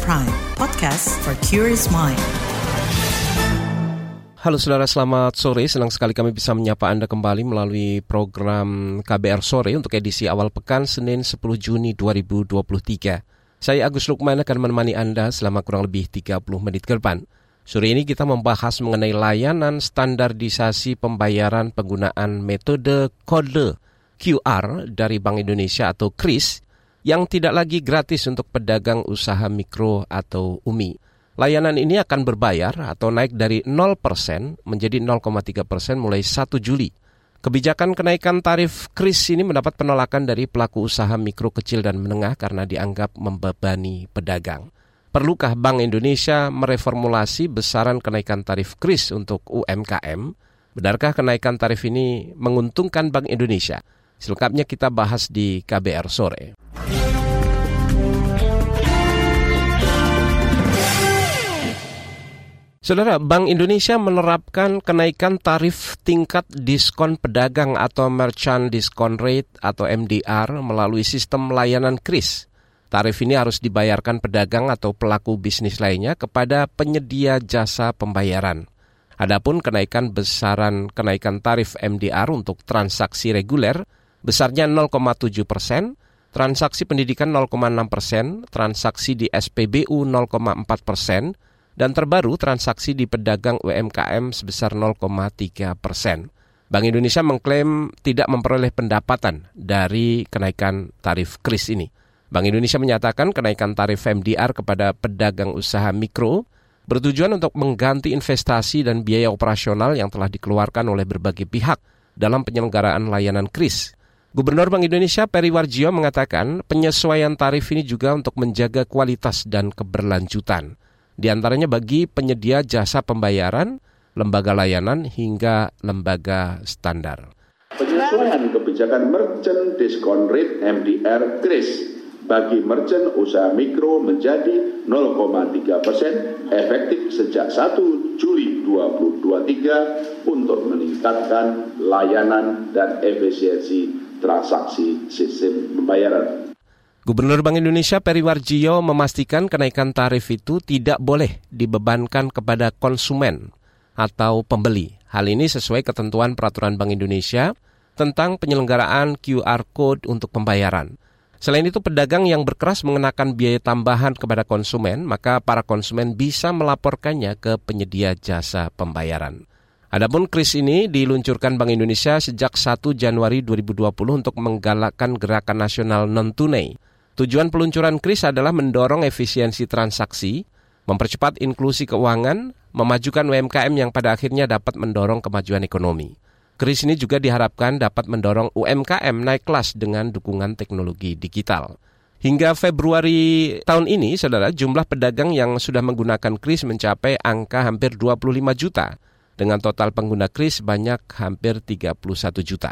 Prime, podcast for curious mind. Halo saudara, selamat sore. Senang sekali kami bisa menyapa Anda kembali melalui program KBR Sore untuk edisi awal pekan Senin 10 Juni 2023. Saya Agus Lukman akan menemani Anda selama kurang lebih 30 menit ke depan. Sore ini kita membahas mengenai layanan standarisasi pembayaran penggunaan metode kode QR dari Bank Indonesia atau KRIS yang tidak lagi gratis untuk pedagang usaha mikro atau UMI. Layanan ini akan berbayar atau naik dari 0% menjadi 0,3% persen mulai 1 Juli. Kebijakan kenaikan tarif kris ini mendapat penolakan dari pelaku usaha mikro kecil dan menengah karena dianggap membebani pedagang. Perlukah Bank Indonesia mereformulasi besaran kenaikan tarif kris untuk UMKM? Benarkah kenaikan tarif ini menguntungkan Bank Indonesia? Selengkapnya kita bahas di KBR sore. Saudara, Bank Indonesia menerapkan kenaikan tarif tingkat diskon pedagang atau Merchant Discount Rate atau MDR melalui sistem layanan KRIS. Tarif ini harus dibayarkan pedagang atau pelaku bisnis lainnya kepada penyedia jasa pembayaran. Adapun kenaikan besaran kenaikan tarif MDR untuk transaksi reguler besarnya 0,7 persen, transaksi pendidikan 0,6 persen, transaksi di SPBU 0,4 persen, dan terbaru transaksi di pedagang UMKM sebesar 0,3 persen. Bank Indonesia mengklaim tidak memperoleh pendapatan dari kenaikan tarif kris ini. Bank Indonesia menyatakan kenaikan tarif MDR kepada pedagang usaha mikro bertujuan untuk mengganti investasi dan biaya operasional yang telah dikeluarkan oleh berbagai pihak dalam penyelenggaraan layanan kris. Gubernur Bank Indonesia Peri Warjio mengatakan penyesuaian tarif ini juga untuk menjaga kualitas dan keberlanjutan. Di antaranya bagi penyedia jasa pembayaran, lembaga layanan hingga lembaga standar. Penyesuaian kebijakan Merchant Discount Rate MDR KRIS bagi merchant usaha mikro menjadi 0,3 persen efektif sejak 1 Juli 2023 untuk meningkatkan layanan dan efisiensi transaksi sistem pembayaran. Gubernur Bank Indonesia Peri Warjio memastikan kenaikan tarif itu tidak boleh dibebankan kepada konsumen atau pembeli. Hal ini sesuai ketentuan peraturan Bank Indonesia tentang penyelenggaraan QR Code untuk pembayaran. Selain itu, pedagang yang berkeras mengenakan biaya tambahan kepada konsumen, maka para konsumen bisa melaporkannya ke penyedia jasa pembayaran. Adapun kris ini diluncurkan Bank Indonesia sejak 1 Januari 2020 untuk menggalakkan gerakan nasional non-tunai. Tujuan peluncuran kris adalah mendorong efisiensi transaksi, mempercepat inklusi keuangan, memajukan UMKM yang pada akhirnya dapat mendorong kemajuan ekonomi. Kris ini juga diharapkan dapat mendorong UMKM naik kelas dengan dukungan teknologi digital. Hingga Februari tahun ini, saudara, jumlah pedagang yang sudah menggunakan kris mencapai angka hampir 25 juta dengan total pengguna kris banyak hampir 31 juta.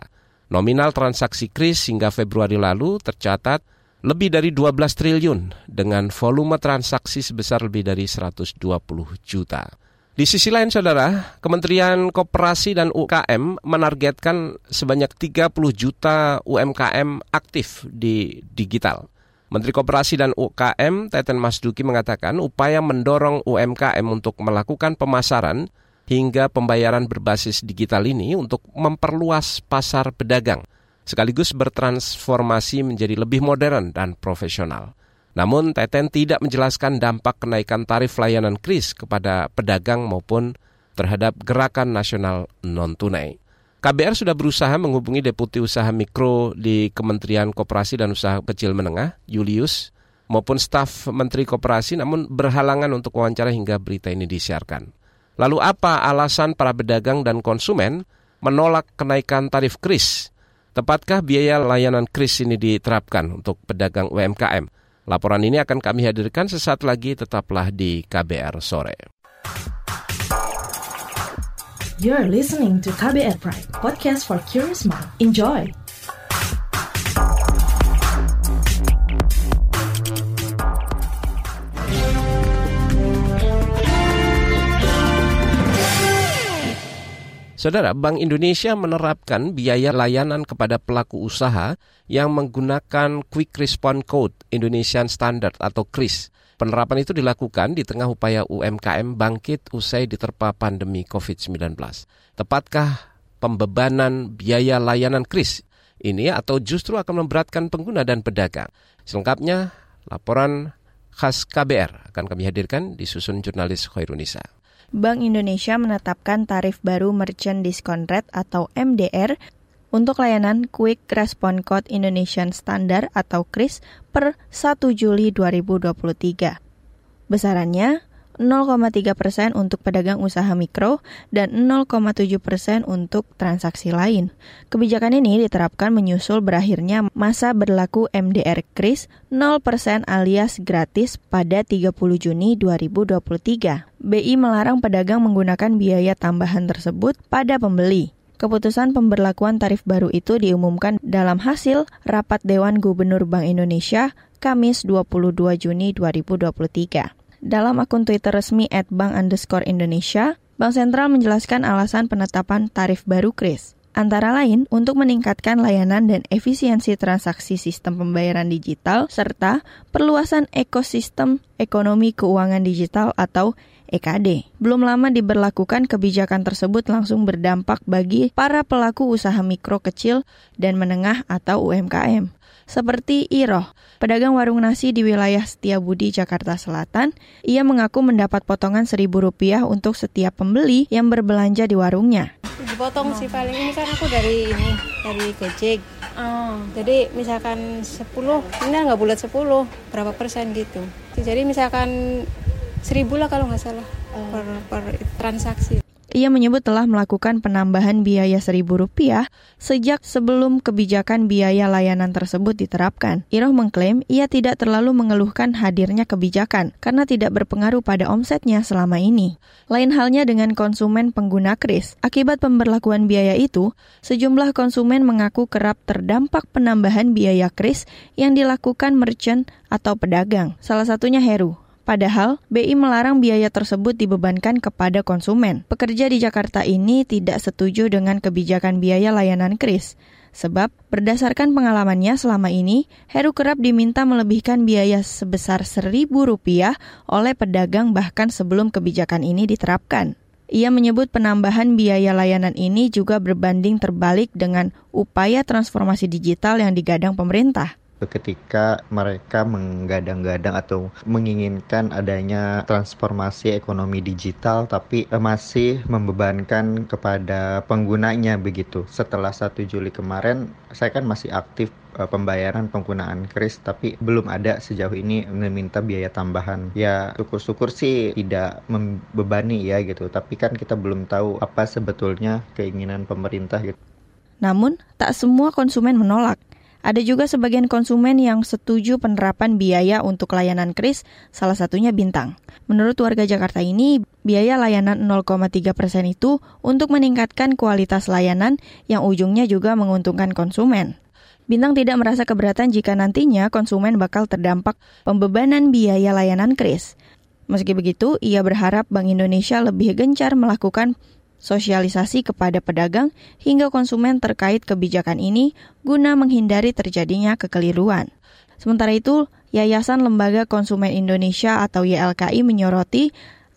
Nominal transaksi kris hingga Februari lalu tercatat lebih dari 12 triliun dengan volume transaksi sebesar lebih dari 120 juta. Di sisi lain saudara, Kementerian Koperasi dan UKM menargetkan sebanyak 30 juta UMKM aktif di digital. Menteri Koperasi dan UKM Teten Masduki mengatakan upaya mendorong UMKM untuk melakukan pemasaran hingga pembayaran berbasis digital ini untuk memperluas pasar pedagang, sekaligus bertransformasi menjadi lebih modern dan profesional. Namun, Teten tidak menjelaskan dampak kenaikan tarif layanan kris kepada pedagang maupun terhadap gerakan nasional non-tunai. KBR sudah berusaha menghubungi Deputi Usaha Mikro di Kementerian Koperasi dan Usaha Kecil Menengah, Julius, maupun staf Menteri Koperasi namun berhalangan untuk wawancara hingga berita ini disiarkan. Lalu apa alasan para pedagang dan konsumen menolak kenaikan tarif kris? Tepatkah biaya layanan kris ini diterapkan untuk pedagang UMKM? Laporan ini akan kami hadirkan sesaat lagi, tetaplah di KBR Sore. You're listening to KBR Pride, podcast for curious mind. Enjoy! Saudara, Bank Indonesia menerapkan biaya layanan kepada pelaku usaha yang menggunakan Quick Response Code Indonesian Standard atau KRIS Penerapan itu dilakukan di tengah upaya UMKM bangkit usai diterpa pandemi COVID-19. Tepatkah pembebanan biaya layanan kris ini atau justru akan memberatkan pengguna dan pedagang? Selengkapnya, laporan khas KBR akan kami hadirkan di susun jurnalis Khairunisa. Bank Indonesia menetapkan tarif baru Merchant Discount Rate atau MDR untuk layanan Quick Response Code Indonesian Standard atau KRIS per 1 Juli 2023. Besarannya 0,3 persen untuk pedagang usaha mikro dan 0,7 persen untuk transaksi lain. Kebijakan ini diterapkan menyusul berakhirnya masa berlaku MDR KRIS 0 persen alias gratis pada 30 Juni 2023. BI melarang pedagang menggunakan biaya tambahan tersebut pada pembeli. Keputusan pemberlakuan tarif baru itu diumumkan dalam hasil rapat Dewan Gubernur Bank Indonesia Kamis 22 Juni 2023. Dalam akun Twitter resmi at bank underscore Indonesia, Bank Sentral menjelaskan alasan penetapan tarif baru KRIS. Antara lain, untuk meningkatkan layanan dan efisiensi transaksi sistem pembayaran digital, serta perluasan ekosistem ekonomi keuangan digital atau EKD. Belum lama diberlakukan kebijakan tersebut langsung berdampak bagi para pelaku usaha mikro kecil dan menengah atau UMKM. Seperti Iroh, pedagang warung nasi di wilayah Setiabudi, Jakarta Selatan, ia mengaku mendapat potongan Rp1.000 untuk setiap pembeli yang berbelanja di warungnya. Dipotong sih paling ini kan aku dari ini, dari Gojek. Oh. Jadi misalkan 10, ini nggak bulat 10, berapa persen gitu. Jadi misalkan seribu lah kalau nggak salah oh. per, per transaksi. Ia menyebut telah melakukan penambahan biaya seribu rupiah sejak sebelum kebijakan biaya layanan tersebut diterapkan. Iroh mengklaim ia tidak terlalu mengeluhkan hadirnya kebijakan karena tidak berpengaruh pada omsetnya selama ini. Lain halnya dengan konsumen pengguna kris. Akibat pemberlakuan biaya itu, sejumlah konsumen mengaku kerap terdampak penambahan biaya kris yang dilakukan merchant atau pedagang. Salah satunya Heru. Padahal, BI melarang biaya tersebut dibebankan kepada konsumen. Pekerja di Jakarta ini tidak setuju dengan kebijakan biaya layanan kris. Sebab, berdasarkan pengalamannya selama ini, Heru kerap diminta melebihkan biaya sebesar Rp1.000 oleh pedagang bahkan sebelum kebijakan ini diterapkan. Ia menyebut penambahan biaya layanan ini juga berbanding terbalik dengan upaya transformasi digital yang digadang pemerintah ketika mereka menggadang-gadang atau menginginkan adanya transformasi ekonomi digital tapi eh, masih membebankan kepada penggunanya begitu. Setelah 1 Juli kemarin saya kan masih aktif eh, pembayaran penggunaan kris tapi belum ada sejauh ini meminta biaya tambahan. Ya syukur-syukur sih tidak membebani ya gitu. Tapi kan kita belum tahu apa sebetulnya keinginan pemerintah gitu. Namun, tak semua konsumen menolak. Ada juga sebagian konsumen yang setuju penerapan biaya untuk layanan kris, salah satunya Bintang. Menurut warga Jakarta ini, biaya layanan 0,3 persen itu untuk meningkatkan kualitas layanan yang ujungnya juga menguntungkan konsumen. Bintang tidak merasa keberatan jika nantinya konsumen bakal terdampak pembebanan biaya layanan kris. Meski begitu, ia berharap Bank Indonesia lebih gencar melakukan sosialisasi kepada pedagang hingga konsumen terkait kebijakan ini guna menghindari terjadinya kekeliruan. Sementara itu, Yayasan Lembaga Konsumen Indonesia atau YLKI menyoroti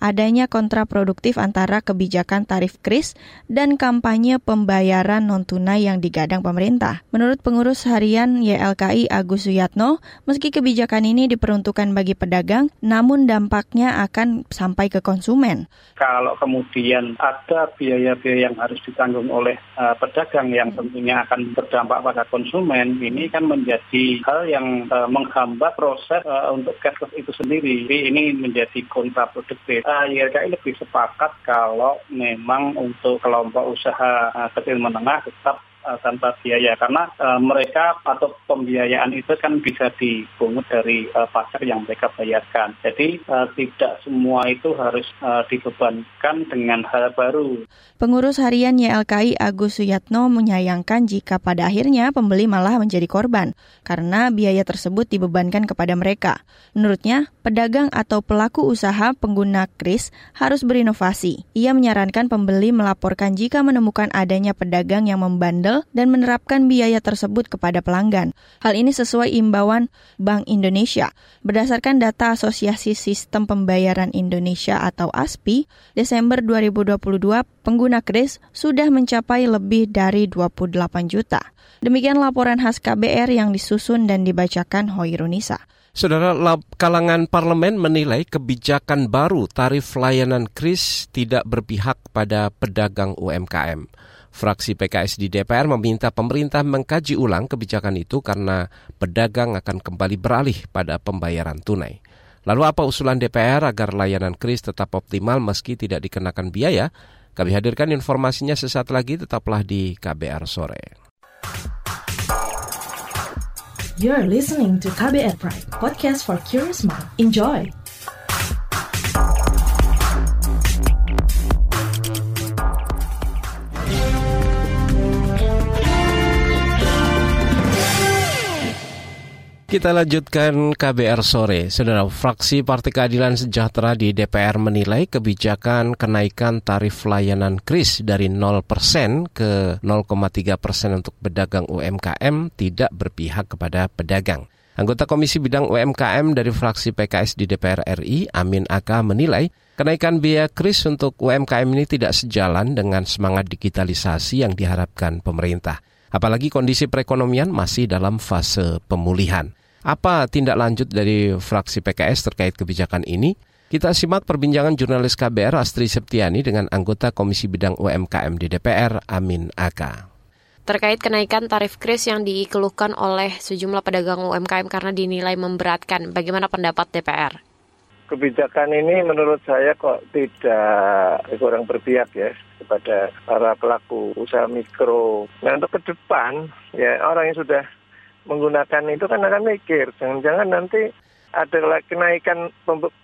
adanya kontraproduktif antara kebijakan tarif kris dan kampanye pembayaran non-tunai yang digadang pemerintah. Menurut pengurus harian YLKI Agus Suyatno, meski kebijakan ini diperuntukkan bagi pedagang, namun dampaknya akan sampai ke konsumen. Kalau kemudian ada biaya-biaya yang harus ditanggung oleh uh, pedagang yang tentunya akan berdampak pada konsumen, ini kan menjadi hal yang uh, menghambat proses uh, untuk cashless itu sendiri. Jadi ini menjadi kontraproduktif uh, YLKI lebih sepakat kalau memang untuk kelompok usaha uh, kecil menengah tetap uh, tanpa biaya karena uh, mereka atau pembiayaan itu kan bisa dipungut dari uh, pajak yang mereka bayarkan. Jadi uh, tidak semua itu harus uh, dibebankan dengan hal baru. Pengurus harian YLKI Agus Suyatno menyayangkan jika pada akhirnya pembeli malah menjadi korban karena biaya tersebut dibebankan kepada mereka. Menurutnya, pedagang atau pelaku usaha pengguna kris harus berinovasi. Ia menyarankan pembeli melaporkan jika menemukan adanya pedagang yang membandel dan menerapkan biaya tersebut kepada pelanggan. Hal ini sesuai imbauan Bank Indonesia. Berdasarkan data Asosiasi Sistem Pembayaran Indonesia atau ASPI, Desember 2022 pengguna kris sudah mencapai lebih dari 28 juta. Demikian laporan khas KBR yang disusun dan dibacakan Hoirunisa. Saudara kalangan parlemen menilai kebijakan baru tarif layanan kris tidak berpihak pada pedagang UMKM. Fraksi PKS di DPR meminta pemerintah mengkaji ulang kebijakan itu karena pedagang akan kembali beralih pada pembayaran tunai. Lalu apa usulan DPR agar layanan kris tetap optimal meski tidak dikenakan biaya? Kami hadirkan informasinya sesaat lagi, tetaplah di KBR Sore. You're listening to KBR Pride, podcast for curious mind. Enjoy! Kita lanjutkan KBR sore. Saudara, fraksi Partai Keadilan Sejahtera di DPR menilai kebijakan kenaikan tarif layanan kris dari 0% ke 0,3% untuk pedagang UMKM tidak berpihak kepada pedagang. Anggota Komisi Bidang UMKM dari fraksi PKS di DPR RI, Amin Aka menilai kenaikan biaya kris untuk UMKM ini tidak sejalan dengan semangat digitalisasi yang diharapkan pemerintah. Apalagi kondisi perekonomian masih dalam fase pemulihan. Apa tindak lanjut dari fraksi PKS terkait kebijakan ini? Kita simak perbincangan jurnalis KBR Astri Septiani dengan anggota Komisi Bidang UMKM di DPR, Amin Aka. Terkait kenaikan tarif kris yang dikeluhkan oleh sejumlah pedagang UMKM karena dinilai memberatkan, bagaimana pendapat DPR? Kebijakan ini menurut saya kok tidak kurang berpihak ya kepada para pelaku usaha mikro. Nah untuk ke depan ya orang yang sudah menggunakan itu kan akan mikir, jangan-jangan nanti ada kenaikan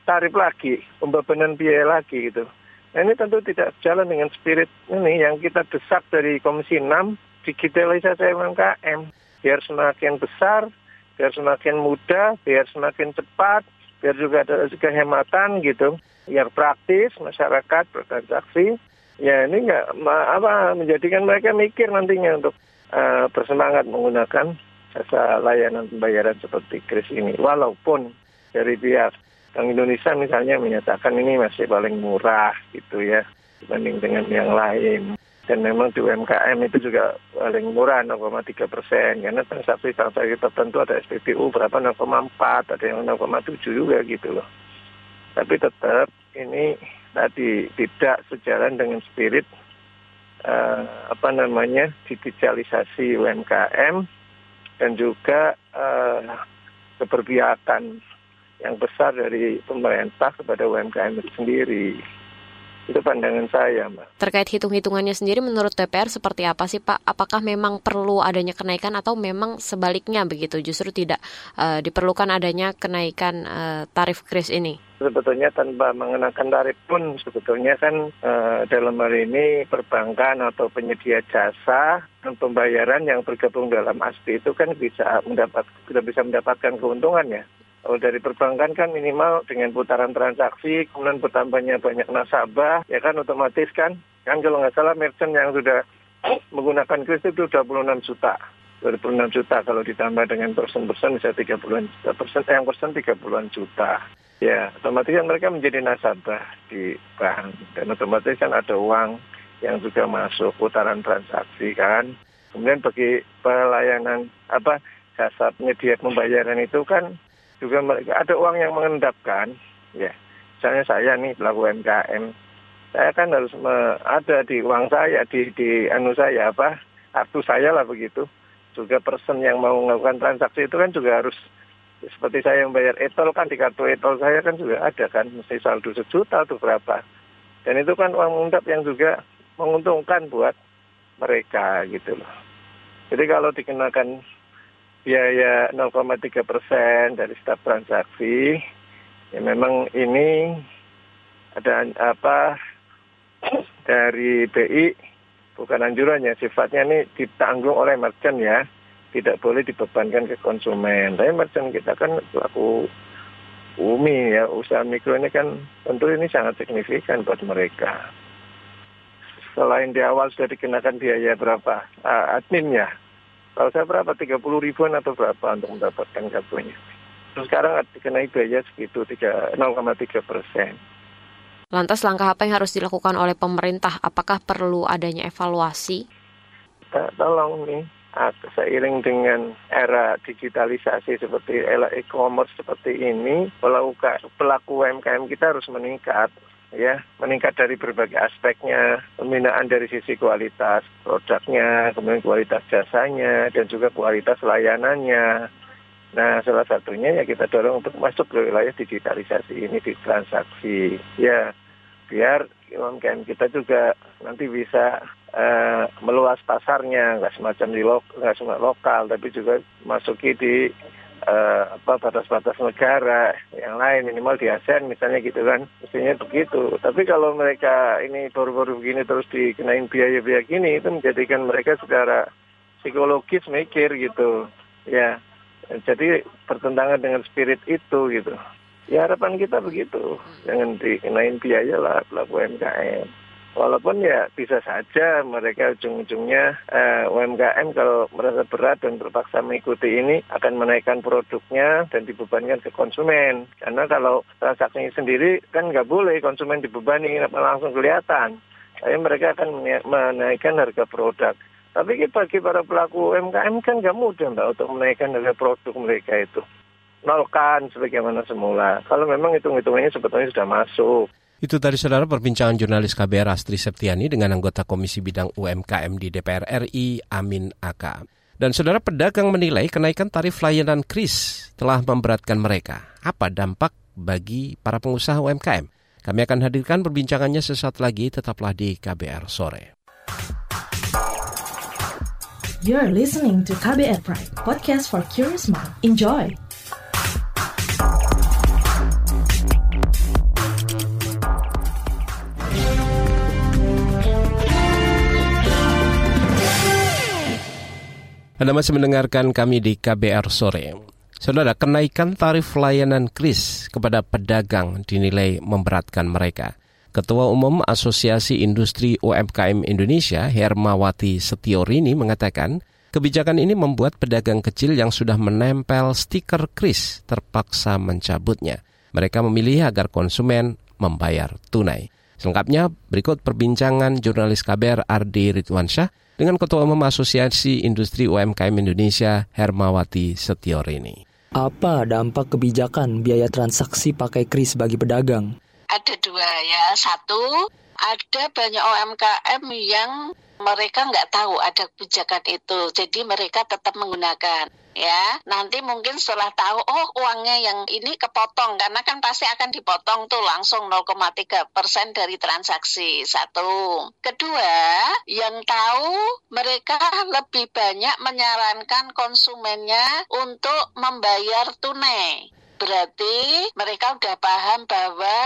tarif lagi, pembebanan biaya lagi gitu. Nah, ini tentu tidak jalan dengan spirit ini yang kita desak dari Komisi 6, digitalisasi UMKM. Biar semakin besar, biar semakin mudah, biar semakin cepat, biar juga ada kehematan gitu, biar praktis masyarakat bertransaksi. Ya ini nggak apa menjadikan mereka mikir nantinya untuk uh, bersemangat menggunakan jasa layanan pembayaran seperti kris ini. Walaupun dari pihak Bank Indonesia misalnya menyatakan ini masih paling murah gitu ya dibanding dengan yang lain. Dan memang di UMKM itu juga paling murah 0,3 persen karena transaksi-transaksi tertentu ada SPBU berapa 0,4 ada yang 0,7 juga gitu loh. Tapi tetap ini tadi tidak sejalan dengan spirit uh, apa namanya digitalisasi UMKM dan juga uh, keberpihakan yang besar dari pemerintah kepada UMKM itu sendiri. Itu pandangan saya, Mbak. Terkait hitung-hitungannya sendiri menurut DPR seperti apa sih, Pak? Apakah memang perlu adanya kenaikan atau memang sebaliknya begitu? Justru tidak uh, diperlukan adanya kenaikan uh, tarif kris ini? sebetulnya tanpa mengenakan tarif pun sebetulnya kan uh, dalam hal ini perbankan atau penyedia jasa dan pembayaran yang bergabung dalam ASPI itu kan bisa mendapat sudah bisa mendapatkan keuntungan ya. Kalau dari perbankan kan minimal dengan putaran transaksi, kemudian bertambahnya banyak nasabah, ya kan otomatis kan, kan kalau nggak salah merchant yang sudah menggunakan kris itu 26 juta. 26 juta kalau ditambah dengan persen-persen bisa 30-an juta persen, eh, yang persen 30-an juta. Ya, otomatis kan mereka menjadi nasabah di bank dan otomatis kan ada uang yang juga masuk putaran transaksi kan. Kemudian bagi pelayanan apa jasa penyedia pembayaran itu kan juga mereka ada uang yang mengendapkan ya. Misalnya saya nih pelaku UMKM, saya kan harus me, ada di uang saya di di anu saya apa kartu saya lah begitu. Juga person yang mau melakukan transaksi itu kan juga harus seperti saya yang bayar etol kan di kartu etol saya kan juga ada kan mesti saldo sejuta atau berapa dan itu kan uang mengundap yang juga menguntungkan buat mereka gitu loh jadi kalau dikenakan biaya 0,3 persen dari setiap transaksi ya memang ini ada apa dari BI bukan anjurannya sifatnya ini ditanggung oleh merchant ya tidak boleh dibebankan ke konsumen. Tapi merchant kita kan pelaku umi ya, usaha mikro ini kan tentu ini sangat signifikan buat mereka. selain di awal sudah dikenakan biaya berapa uh, adminnya. Kalau saya berapa 30 ribuan atau berapa untuk mendapatkan kartunya. Terus sekarang dikenai biaya segitu 0,3 persen. Lantas langkah apa yang harus dilakukan oleh pemerintah? Apakah perlu adanya evaluasi? Kita tolong nih, seiring dengan era digitalisasi seperti era e-commerce seperti ini, pelaku, pelaku UMKM kita harus meningkat ya meningkat dari berbagai aspeknya pembinaan dari sisi kualitas produknya kemudian kualitas jasanya dan juga kualitas layanannya Nah, salah satunya ya kita dorong untuk masuk ke wilayah digitalisasi ini di transaksi. Ya, biar UMKM kita juga nanti bisa uh, meluas pasarnya, nggak semacam di lo, nggak cuma lokal, tapi juga masuki di batas-batas negara yang lain minimal di ASEAN misalnya gitu kan mestinya begitu tapi kalau mereka ini baru-baru begini terus dikenain biaya-biaya gini itu menjadikan mereka secara psikologis mikir gitu ya jadi bertentangan dengan spirit itu gitu. Ya harapan kita begitu, jangan dikenain biaya lah pelaku UMKM. Walaupun ya bisa saja mereka ujung-ujungnya eh, UMKM kalau merasa berat dan terpaksa mengikuti ini akan menaikkan produknya dan dibebankan ke konsumen. Karena kalau transaksinya sendiri kan nggak boleh konsumen dibebani langsung kelihatan. Tapi mereka akan menaikkan harga produk. Tapi bagi para pelaku UMKM kan nggak mudah mbak untuk menaikkan harga produk mereka itu. Nolkan sebagaimana semula. Kalau memang hitung-hitungannya sebetulnya sudah masuk. Itu tadi saudara perbincangan jurnalis KBR Astri Septiani dengan anggota Komisi Bidang UMKM di DPR RI Amin Aka. Dan saudara pedagang menilai kenaikan tarif layanan kris telah memberatkan mereka. Apa dampak bagi para pengusaha UMKM? Kami akan hadirkan perbincangannya sesaat lagi, tetaplah di KBR sore. You're listening to KBR Pride, podcast for curious mind. Enjoy! Anda masih mendengarkan kami di KBR Sore. Saudara, kenaikan tarif layanan kris kepada pedagang dinilai memberatkan mereka. Ketua Umum Asosiasi Industri UMKM Indonesia, Hermawati Setiorini mengatakan, kebijakan ini membuat pedagang kecil yang sudah menempel stiker kris terpaksa mencabutnya. Mereka memilih agar konsumen membayar tunai. Selengkapnya berikut perbincangan jurnalis KBR Ardi Ridwansyah dengan Ketua Umum Asosiasi Industri UMKM Indonesia Hermawati Setiorini. Apa dampak kebijakan biaya transaksi pakai kris bagi pedagang? ada dua ya. Satu, ada banyak UMKM yang mereka nggak tahu ada kebijakan itu, jadi mereka tetap menggunakan ya. Nanti mungkin setelah tahu, oh uangnya yang ini kepotong karena kan pasti akan dipotong tuh langsung 0,3 persen dari transaksi satu. Kedua, yang tahu mereka lebih banyak menyarankan konsumennya untuk membayar tunai. Berarti mereka udah paham bahwa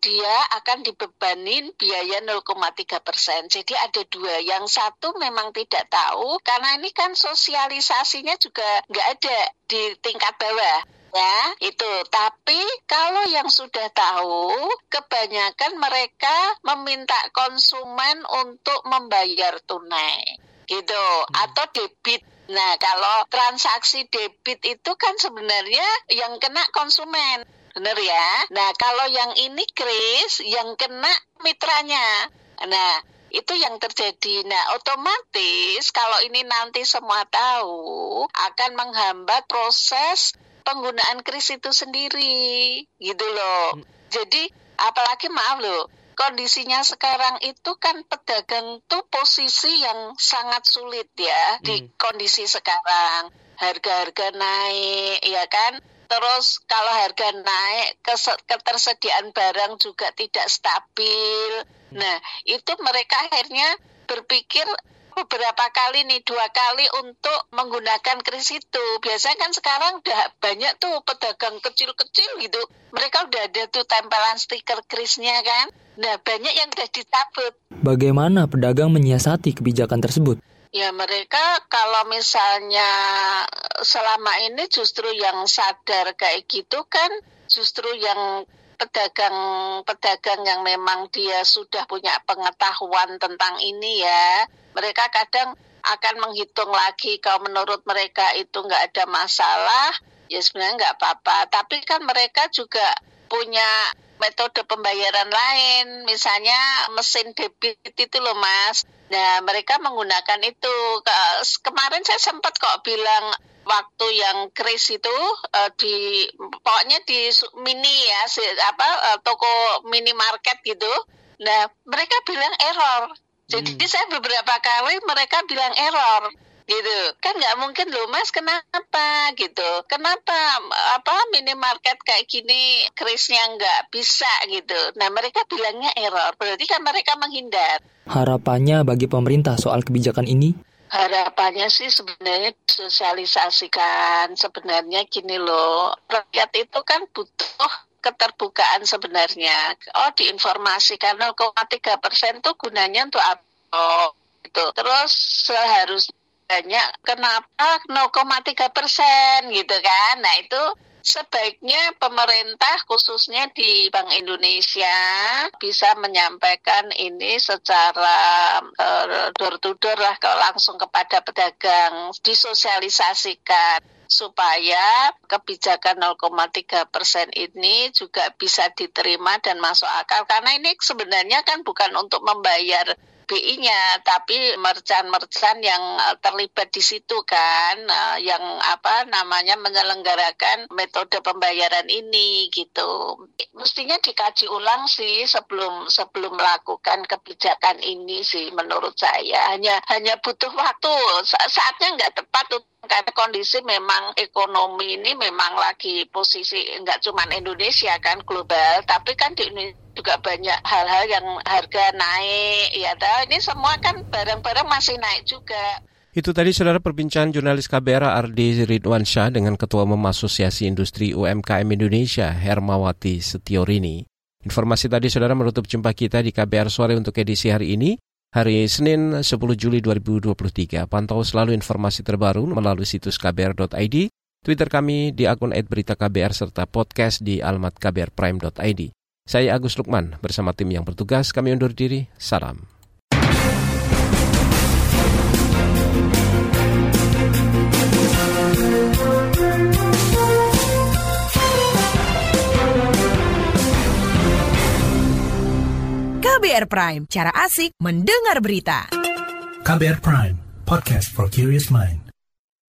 dia akan dibebanin biaya 0,3 persen. Jadi ada dua. Yang satu memang tidak tahu karena ini kan sosialisasinya juga nggak ada di tingkat bawah ya itu tapi kalau yang sudah tahu kebanyakan mereka meminta konsumen untuk membayar tunai gitu atau debit Nah, kalau transaksi debit itu kan sebenarnya yang kena konsumen. Benar ya? Nah, kalau yang ini Kris, yang kena mitranya. Nah, itu yang terjadi. Nah, otomatis kalau ini nanti semua tahu akan menghambat proses penggunaan kris itu sendiri, gitu loh. Jadi, apalagi maaf loh, kondisinya sekarang itu kan pedagang tuh posisi yang sangat sulit ya hmm. di kondisi sekarang. Harga-harga naik, ya kan? Terus kalau harga naik, ketersediaan barang juga tidak stabil. Nah, itu mereka akhirnya berpikir beberapa kali nih dua kali untuk menggunakan kris itu. Biasanya kan sekarang udah banyak tuh pedagang kecil-kecil gitu. Mereka udah ada tuh tempelan stiker krisnya kan. Nah banyak yang udah dicabut. Bagaimana pedagang menyiasati kebijakan tersebut Ya mereka kalau misalnya selama ini justru yang sadar kayak gitu kan justru yang pedagang-pedagang yang memang dia sudah punya pengetahuan tentang ini ya, mereka kadang akan menghitung lagi kalau menurut mereka itu nggak ada masalah, ya sebenarnya nggak apa-apa. Tapi kan mereka juga punya metode pembayaran lain, misalnya mesin debit itu loh mas. Nah mereka menggunakan itu. Kemarin saya sempat kok bilang waktu yang kris itu uh, di pokoknya di mini ya si, apa uh, toko minimarket gitu. Nah mereka bilang error. Jadi hmm. saya beberapa kali mereka bilang error gitu. Kan nggak mungkin loh mas kenapa gitu? Kenapa apa minimarket kayak gini krisnya nggak bisa gitu? Nah mereka bilangnya error. Berarti kan mereka menghindar. Harapannya bagi pemerintah soal kebijakan ini? Harapannya sih sebenarnya sosialisasikan sebenarnya gini loh rakyat itu kan butuh keterbukaan sebenarnya. Oh diinformasikan 0,3 persen tuh gunanya untuk apa? Oh, gitu. Terus seharusnya banyak kenapa 0,3 persen? Gitu kan. Nah itu Sebaiknya pemerintah khususnya di Bank Indonesia bisa menyampaikan ini secara door to door lah kalau langsung kepada pedagang disosialisasikan. Supaya kebijakan 0,3 persen ini juga bisa diterima dan masuk akal. Karena ini sebenarnya kan bukan untuk membayar BI-nya, tapi merchant-merchant yang eh, terlibat di situ kan, eh, yang apa namanya menyelenggarakan metode pembayaran ini gitu. Mestinya dikaji ulang sih sebelum sebelum melakukan kebijakan ini sih menurut saya. Hanya hanya butuh waktu. Saatnya nggak tepat karena kondisi memang ekonomi ini memang lagi posisi nggak cuma Indonesia kan global, tapi kan di Indonesia juga banyak hal-hal yang harga naik ya tahu ini semua kan barang-barang masih naik juga. Itu tadi saudara perbincangan jurnalis KBR Ardi Ridwansyah dengan Ketua Umum Asosiasi Industri UMKM Indonesia Hermawati Setiorini. Informasi tadi saudara menutup jumpa kita di KBR sore untuk edisi hari ini. Hari Senin 10 Juli 2023. Pantau selalu informasi terbaru melalui situs kbr.id, Twitter kami di akun @beritaKBR serta podcast di alamat kbrprime.id. Saya Agus Lukman bersama tim yang bertugas kami undur diri. Salam. KBR Prime, cara asik mendengar berita. KBR Prime, podcast for curious mind.